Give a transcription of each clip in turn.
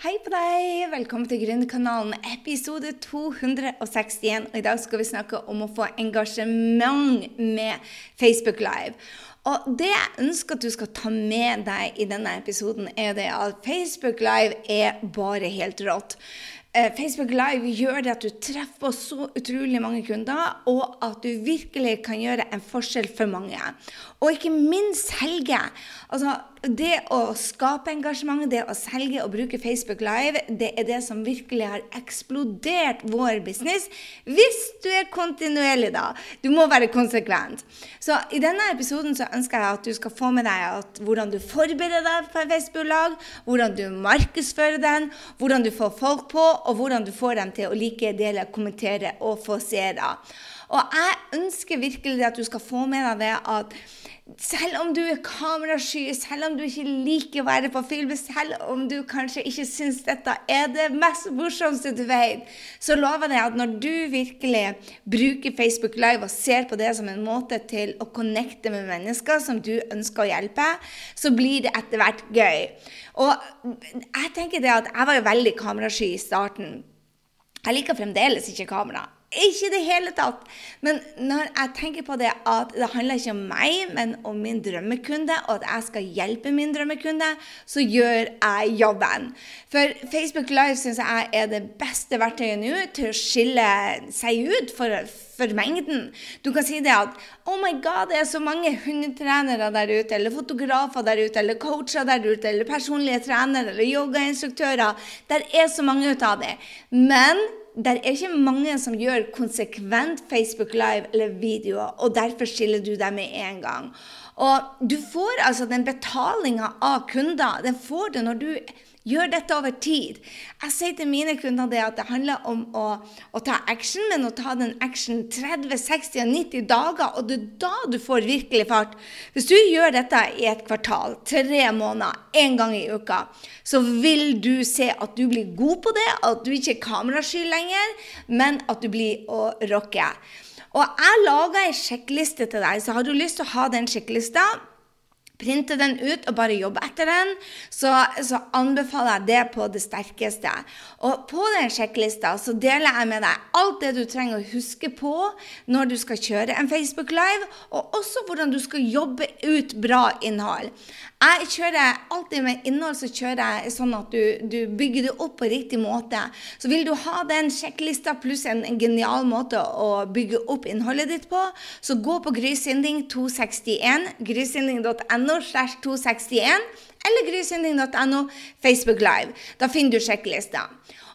Hei på deg! Velkommen til Gründerkanalen, episode 261. Og I dag skal vi snakke om å få engasjement med Facebook Live. Og Det jeg ønsker at du skal ta med deg i denne episoden, er det at Facebook Live er bare helt rått. Eh, Facebook Live gjør det at du treffer så utrolig mange kunder, og at du virkelig kan gjøre en forskjell for mange. Og ikke minst selge. Altså, det å skape engasjement, det å selge og bruke Facebook Live, det er det som virkelig har eksplodert vår business. Hvis du er kontinuerlig, da. Du må være konsekvent. Så i denne episoden så ønsker jeg at du skal få med deg hvordan du forbereder deg for Facebook-lag, hvordan du markedsfører den, hvordan du får folk på, og hvordan du får dem til å like, dele, kommentere og få seere. Og jeg ønsker virkelig at du skal få med deg det at selv om du er kamerasky, selv om du ikke liker å være på film, selv om du kanskje ikke syns dette er det mest morsomste du vet, så lover jeg at når du virkelig bruker Facebook Live og ser på det som en måte til å connecte med mennesker som du ønsker å hjelpe, så blir det etter hvert gøy. Og jeg tenker det at jeg var jo veldig kamerasky i starten. Jeg liker fremdeles ikke kamera. Ikke i det hele tatt. Men når jeg tenker på det at det handler ikke om meg, men om min drømmekunde, og at jeg skal hjelpe min drømmekunde, så gjør jeg jobben. For Facebook Live syns jeg er det beste verktøyet nå til å skille seg ut for, for mengden. Du kan si det at Oh my God, det er så mange hundetrenere der ute, eller fotografer der ute, eller coacher der ute, eller personlige trenere, eller yogainstruktører. Der er så mange ut av det. Men det er ikke mange som gjør konsekvent Facebook Live eller videoer, og derfor skiller du deg med en gang. Og du får altså den betalinga av kunder. Den får du når du Gjør dette over tid. Jeg sier til mine kunder det at det handler om å, å ta action, men å ta den action 30, 60 og 90 dager. Og det er da du får virkelig fart. Hvis du gjør dette i et kvartal, tre måneder, én gang i uka, så vil du se at du blir god på det, at du ikke er kamerasky lenger, men at du blir å rocke. Og jeg lager ei sjekkliste til deg, så har du lyst til å ha den sjekklista printe den ut og bare jobbe etter den, så, så, anbefaler jeg det på det sterkeste. Og på den sjekklista så deler jeg med deg alt det du trenger å huske på når du skal kjøre en Facebook Live, og også hvordan du skal jobbe ut bra innhold. Jeg kjører alltid med innhold så kjører jeg sånn at du, du, bygger det opp på riktig måte. Så vil du ha den sjekklista pluss en, en genial måte å bygge opp innholdet ditt på, så gå på Grysynding261, grysynding.no slash 261, eller grysynding.no Facebook Live. Da finner du sjekklista.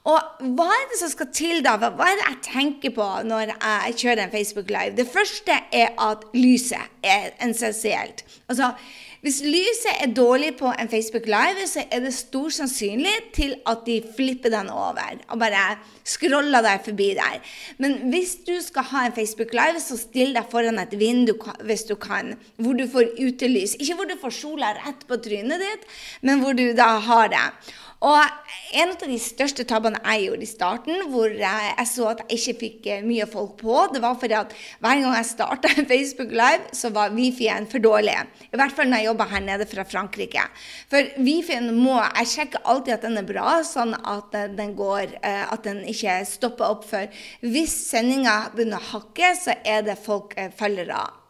Og hva er det som skal til da? Hva er det jeg tenker på når jeg kjører en Facebook Live? Det første er at lyset er essensielt. Altså, hvis lyset er dårlig på en Facebook Live, så er det stor sannsynlighet til at de flipper den over og bare scroller deg forbi der. Men hvis du skal ha en Facebook Live, så still deg foran et vindu hvis du kan, hvor du får utelys. Ikke hvor du får sola rett på trynet ditt, men hvor du da har det. Og en av de største tabbene jeg gjorde i starten, hvor jeg så at jeg ikke fikk eh, mye folk på, det var fordi at hver gang jeg starta Facebook Live, så var Wifi-en for dårlig. I hvert fall når jeg jobba her nede fra Frankrike. For Wifi-en må Jeg sjekker alltid at den er bra, sånn at eh, den går eh, At den ikke stopper opp. For hvis sendinga begynner å hakke, så er det folk følger av.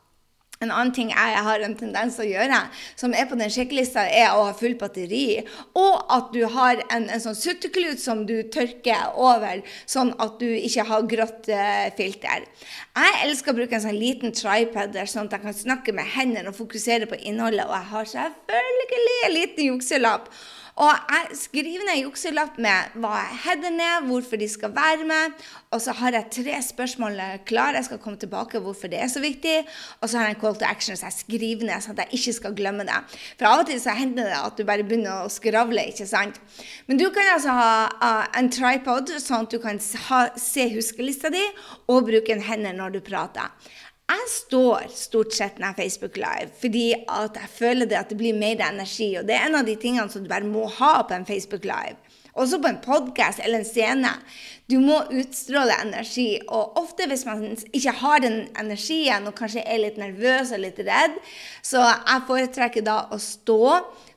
en annen ting jeg har en tendens til å gjøre, som er på den sjekkelista, er å ha full batteri. Og at du har en, en sånn sutteklut som du tørker over, sånn at du ikke har grått uh, filter. Jeg elsker å bruke en sånn liten tripod sånn at jeg kan snakke med hendene og fokusere på innholdet. Og jeg har selvfølgelig en liten jukselapp. Og jeg skriver ned jukselapp med hva jeg headerne ned, hvorfor de skal være med. Og så har jeg tre spørsmål klare. Jeg skal komme tilbake hvorfor det er så viktig. Og så har jeg en call to action, så jeg skriver ned sånn at jeg ikke skal glemme det. For av og til så hender det at du bare begynner å skravle, ikke sant. Men du kan altså ha uh, en tripod, sånn at du kan ha, se huskelista di og bruke en hender når du prater. Jeg står stort sett når Facebook Live fordi at jeg føler det at det blir mer energi. Og det er en av de tingene som du bare må ha på en Facebook Live. Også på en podkast eller en scene. Du må utstråle energi. Og ofte hvis man ikke har den energien og kanskje er litt nervøs og litt redd, så jeg foretrekker da å stå,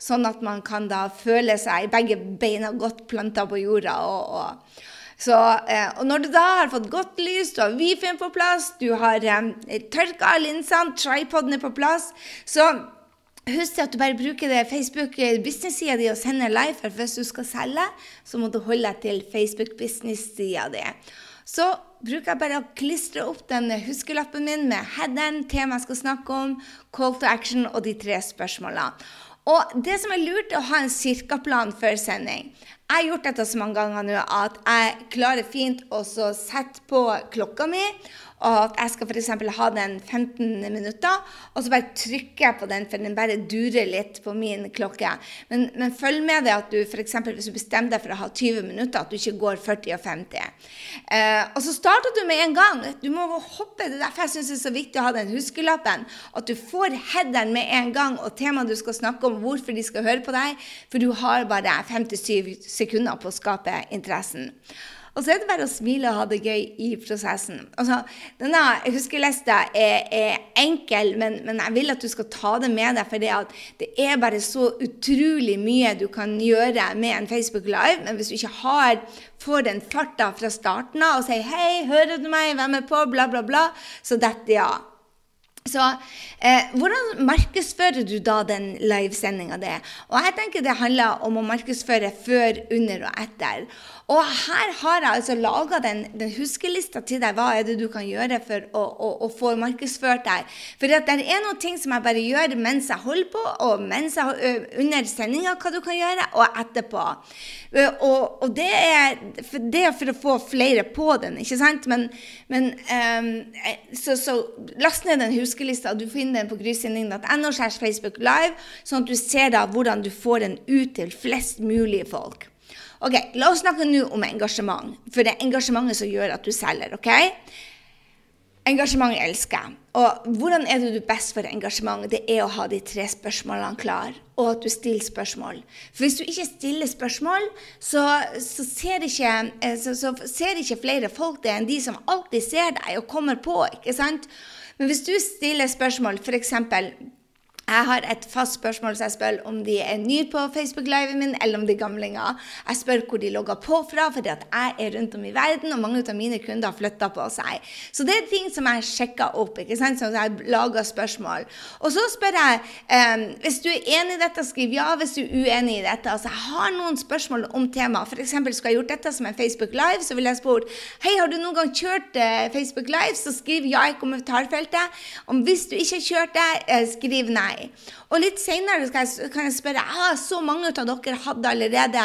sånn at man kan da føle seg begge beina godt planta på jorda. og, og så, eh, og når du da har fått godt lys, du har Wi-Fi på plass, du har eh, tørka linsene, tripoden er på plass, så Husk at du bare bruker det Facebook-business-sida di og sender live. For hvis du skal selge, så må du holde deg til Facebook-business-sida di. Så bruker jeg bare å klistre opp den huskelappen min med headeren, temaet jeg skal snakke om, call to action og de tre spørsmålene. Og det som er lurt, er å ha en cirkaplan før sending. Jeg har gjort dette så mange ganger nå at jeg klarer fint å sette på klokka mi og at jeg skal f.eks. ha den 15 minutter, og så bare trykker jeg på den, for den bare durer litt på min klokke. Men, men følg med det at du f.eks. hvis du bestemmer deg for å ha 20 minutter, at du ikke går 40 og 50. Eh, og så starter du med en gang. Du må hoppe. Det er derfor jeg syns det er så viktig å ha den huskelappen. At du får headeren med en gang, og temaet du skal snakke om, hvorfor de skal høre på deg. For du har bare 57 sekunder på å skape interessen. Og så er det bare å smile og ha det gøy i prosessen. Altså, denne huskelista er, er enkel, men, men, jeg vil at du skal ta det med deg. For det er bare så utrolig mye du kan gjøre med en Facebook Live. Men hvis du ikke har, får den farta fra starten av og sier 'Hei, hører du meg? Hvem er på?' bla, bla, bla, så detter ja. Så eh, hvordan markedsfører du da den livesendinga di? Og jeg tenker det handler om å markedsføre før, under og etter. Og her har jeg altså laga den, den, huskelista til deg. Hva er det du kan gjøre for å, å, å få markedsført deg? For det er noen ting som jeg bare gjør mens jeg holder på, og jeg, under sendinga, hva du kan gjøre, og etterpå. Og, og det, er, det, er, for, å få flere på den, ikke sant? Men, men um, så, så, last ned den huskelista, og du finner den på grysynding.no Facebook Live, sånn at du ser da hvordan du får den ut til flest mulig folk. Ok, La oss snakke nå om engasjement, for det er engasjementet som gjør at du selger. ok? Engasjement elsker. Og hvordan er det du best for engasjement? Det er å ha de tre spørsmålene klar, og at du stiller spørsmål. For hvis du ikke stiller spørsmål, så, så, ser, ikke, eh, så, så ser, ikke, flere folk det enn de som alltid ser deg og kommer på. ikke sant? Men hvis du stiller spørsmål, f.eks. Jeg har et fast spørsmål så jeg spør om de er nye på Facebook-liven min, eller om de er gamlinger. Jeg spør hvor de logger på fra, fordi at jeg er rundt om i verden, og mange av mine kunder har flytta på seg. Så det er ting som jeg sjekker opp, ikke sant? så jeg lager spørsmål. Og så spør jeg um, hvis du er enig i dette, skriv ja. Hvis du er uenig i dette. Altså, jeg har noen spørsmål om temaet. F.eks. skulle jeg gjort dette som en Facebook Live, så ville jeg spurt Hei, har du noen gang kjørt uh, Facebook Live? Så skriv ja i kommentarfeltet. Om hvis du ikke har kjørt det, uh, skriv nei meg. Og litt senere kan jeg spørre ah, Så mange av dere hadde allerede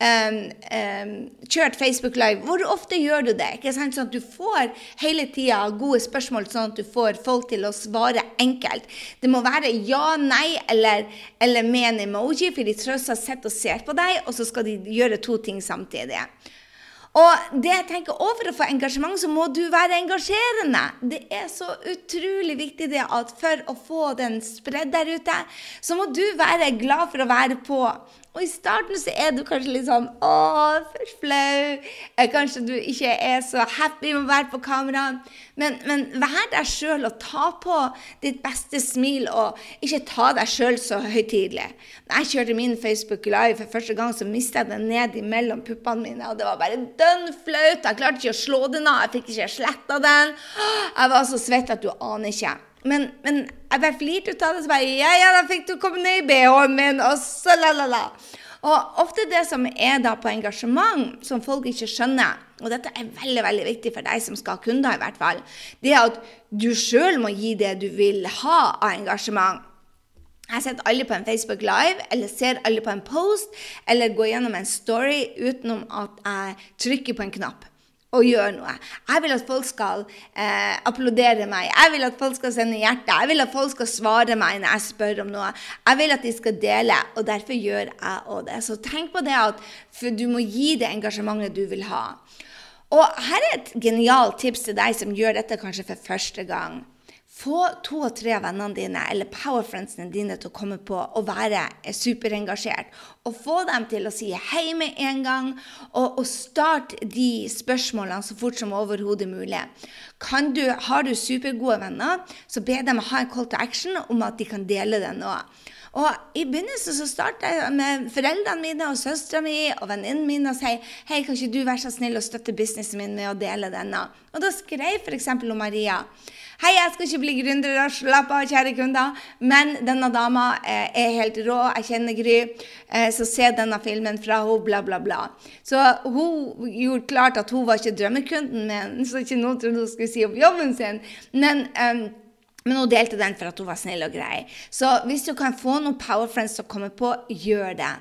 um, um, kjørt Facebook Live. Hvor ofte gjør du det? Ikke sant? Sånn at du får hele tida gode spørsmål, sånn at du får folk til å svare enkelt. Det må være ja, nei eller, eller med en emoji, for de alt sitter og ser på deg, og så skal de gjøre to ting samtidig. Og det jeg tenker For å få engasjement, så må du være engasjerende. Det er så utrolig viktig det at for å få den spredd der ute, så må du være glad for å være på. Og i starten så er du kanskje litt sånn Å, for flau. Eh, kanskje du ikke er så happy med å være på kamera. Men, men vær deg sjøl og ta på ditt beste smil, og ikke ta deg sjøl så høytidelig. Da jeg kjørte min Facebook Live for første gang, så mista jeg den ned imellom puppene mine. Og det var bare dønn flaut. Jeg klarte ikke å slå den av. Jeg fikk ikke sletta den. Jeg var så svett at du aner ikke. Men, men jeg bare flirte ut av det. Så bare Ja, ja, da fikk du komme ned i BH-en min, og så la-la-la. Og ofte det som er da på engasjement, som folk ikke skjønner, og dette er veldig veldig viktig for deg som skal ha kunder, i hvert fall, det er at du sjøl må gi det du vil ha av engasjement. Jeg setter alle på en Facebook Live, eller ser alle på en post, eller går gjennom en story utenom at jeg trykker på en knapp og gjøre noe. Jeg vil at folk skal eh, applaudere meg. Jeg vil at folk skal sende hjerte. Jeg vil at folk skal svare meg når jeg spør om noe. Jeg vil at de skal dele, og derfor gjør jeg òg det. Så tenk på det at du må gi det engasjementet du vil ha. Og her er et genialt tips til deg som gjør dette kanskje for første gang. Få to og tre vennene dine eller powerfriendsene dine til å komme på og være superengasjert. Og få dem til å si hei med en gang, og, og start de spørsmålene så fort som overhodet mulig. Du, har du supergode venner, så be dem å ha en call to action om at de kan dele det nå. Og I begynnelsen så starta jeg med foreldrene mine og søstera mi og venninnen min og sier hei, kan ikke du være så snill å støtte businessen min med å dele denne? Og da skrev f.eks. Maria Hei, jeg skal ikke bli gründer, slapp av, kjære kunder. Men denne dama eh, er helt rå, jeg kjenner Gry, eh, så se denne filmen fra henne, bla, bla, bla. Så hun gjorde klart at hun var ikke drømmekunden min, så ikke noen trodde hun skulle si opp jobben sin. Men um, men hun delte den for at hun var snill og grei. Så hvis du kan få noen power friends til å komme på, gjør det.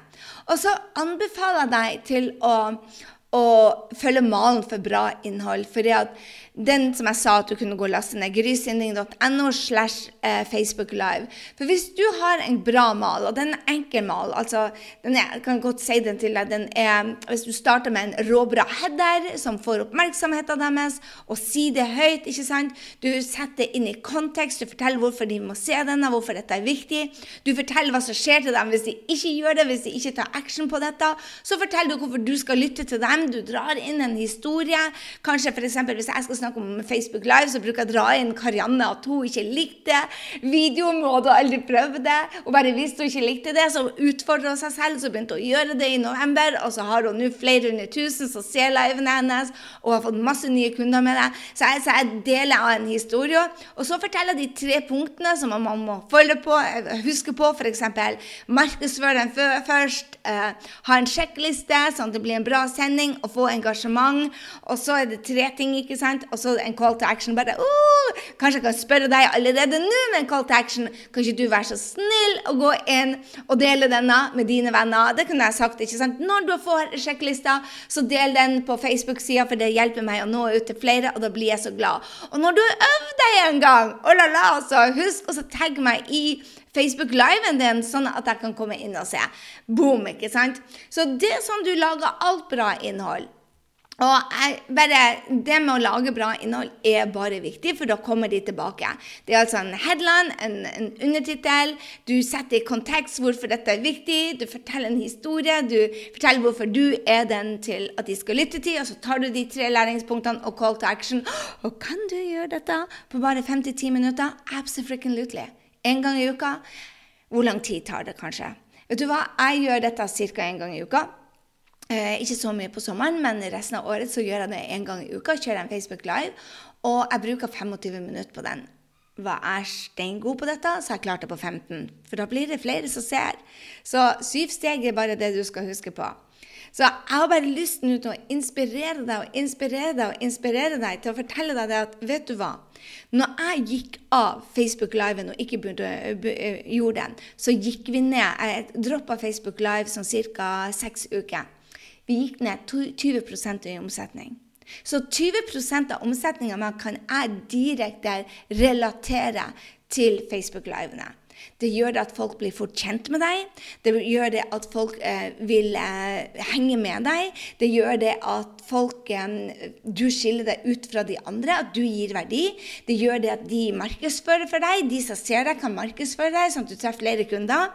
Og så anbefaler jeg deg til å, å følge malen for bra innhold. fordi at den som jeg sa at du kunne gå og laste ned, grysynding.no slash eh, Facebook Live. For hvis du har en bra mal, og den er enkel mal altså den er, Jeg kan godt si den til deg. den er, Hvis du starter med en råbra header som får oppmerksomheten deres, og sier det høyt ikke sant? Du setter det inn i kontekst, du forteller hvorfor de må se denne, hvorfor dette er viktig. Du forteller hva som skjer til dem hvis de ikke gjør det, hvis de ikke tar action på dette. Så forteller du hvorfor du skal lytte til dem. Du drar inn en historie. Kanskje f.eks. hvis jeg skal snakke om Facebook Live, så bruker jeg å dra inn Karianne at hun ikke likte videoen, og hadde aldri prøvd det. Og bare hvis hun ikke likte det, så utfordra hun seg selv, så begynte hun å gjøre det i november. Og så har hun nå flere hundre tusen som ser livene hennes, og har fått masse nye kunder med det. Så jeg, så jeg deler av en historie. Og så forteller jeg de tre punktene som man må følge på, huske på, f.eks. markedsføre den først, eh, ha en sjekkliste sånn at det blir en bra sending, og få engasjement. Og så er det tre ting, ikke sant? Og så en call to action. Bare oh, Kanskje jeg kan spørre deg allerede nå med en call to action. Kan ikke du være så snill å gå inn og dele denne med dine venner? Det kunne jeg sagt. ikke sant? Når du får sjekklista, så del den på Facebook-sida, for det hjelper meg å nå ut til flere, og da blir jeg så glad. Og når du har øvd deg en gang, oh la la, så husk å tagge meg i Facebook-liven din, sånn at jeg kan komme inn og se. Boom, ikke sant? Så det er sånn du lager alt bra innhold. Og bare, Det med å lage bra innhold er bare viktig, for da kommer de tilbake. Det er altså en headline, en, en undertittel. Du setter i kontekst hvorfor dette er viktig. Du forteller en historie. Du forteller hvorfor du er den til at de skal lytte til. Og så tar du de tre læringspunktene og call to action. Og kan du gjøre dette på bare 5-10 minutter? Absolutely. En gang i uka. Hvor lang tid tar det kanskje? Vet du hva? Jeg gjør dette ca. en gang i uka. Eh, ikke så mye på sommeren, men resten av året så gjør jeg det en gang i uka. Kjører en Facebook Live, og jeg bruker 25 minutter på den. Var jeg steingod på dette, så jeg klarte det på 15. For da blir det flere som ser. Så syv steg er bare det du skal huske på. Så jeg har bare lyst til å inspirere deg og inspirere deg og inspirere deg til å fortelle deg det at vet du hva? Når jeg gikk av Facebook Live og ikke burde, gjorde den, så gikk vi ned. Jeg droppa Facebook Live sånn ca. seks uker. Vi gikk ned 20% i omsetning. Så 20% av omsetninga kan jeg direkte relatere til Facebook-livene. Det gjør det at folk blir fort kjent med deg. Det gjør det at folk eh, vil eh, henge med deg. Det gjør det at folk eh, Du skiller deg ut fra de andre, at du gir verdi. Det gjør det at de markedsfører for deg. De som ser deg, kan markedsføre deg, sånn at du treffer flere kunder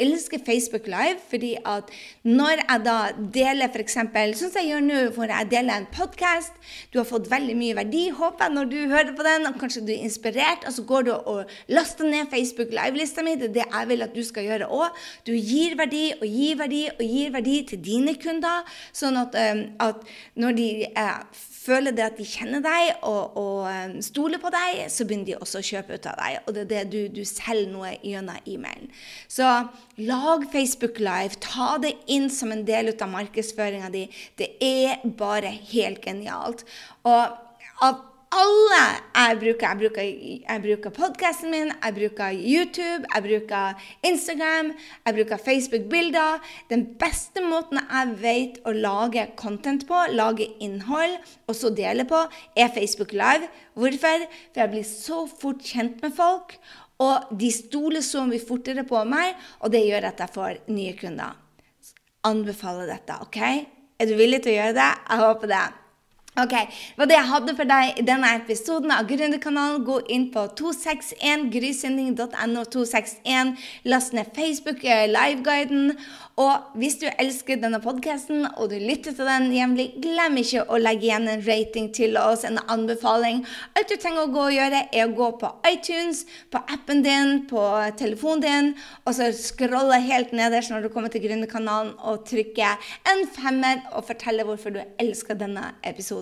elsker Facebook Live, fordi at når jeg da deler f.eks. sånn som jeg gjør nå, hvor jeg deler en podkast Du har fått veldig mye verdi, håper jeg, når du hører på den, og kanskje du er inspirert, og så går du og laster ned Facebook Live-lista mi. Det er det jeg vil at du skal gjøre òg. Du gir verdi og gir verdi og gir verdi til dine kunder, sånn at, at når de uh, føler det at de kjenner deg og, og um, stoler på deg, så begynner de også å kjøpe ut av deg. Og det er det du, du selger noe gjennom e-mailen. Så lag Facebook Live. Ta det inn som en del av markedsføringa di. Det er bare helt genialt. Og av alle jeg bruker. Jeg bruker, bruker podkasten min, jeg bruker YouTube, jeg bruker Instagram, jeg bruker Facebook-bilder. Den beste måten jeg vet å lage content på, lage innhold og så dele på, er Facebook Live. Hvorfor? For jeg blir så fort kjent med folk, og de stoler så mye fortere på meg, og det gjør at jeg får nye kunder. Anbefaler dette, OK? Er du villig til å gjøre det? Jeg håper det. Ok, var det jeg hadde for deg i denne episoden av Gründerkanalen. Gå inn på 261grysending.no. 261, Last ned Facebook eh, Liveguiden. Og hvis du elsker denne podkasten og du lytter til den jevnlig, glem ikke å legge igjen en rating til oss, en anbefaling. Alt du trenger å gå og gjøre, er å gå på iTunes, på appen din, på telefonen din, og så scrolle helt nederst når du kommer til Gründerkanalen, og trykke en femmer og fortelle hvorfor du elsker denne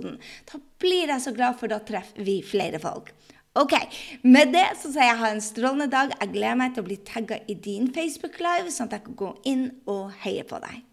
episoden. Da blir jeg så glad, for da treffer vi flere folk. Ok, Med det så sier jeg ha en strålende dag. Jeg gleder meg til å bli tagga i din Facebook Live, sånn at jeg kan gå inn og heie på deg.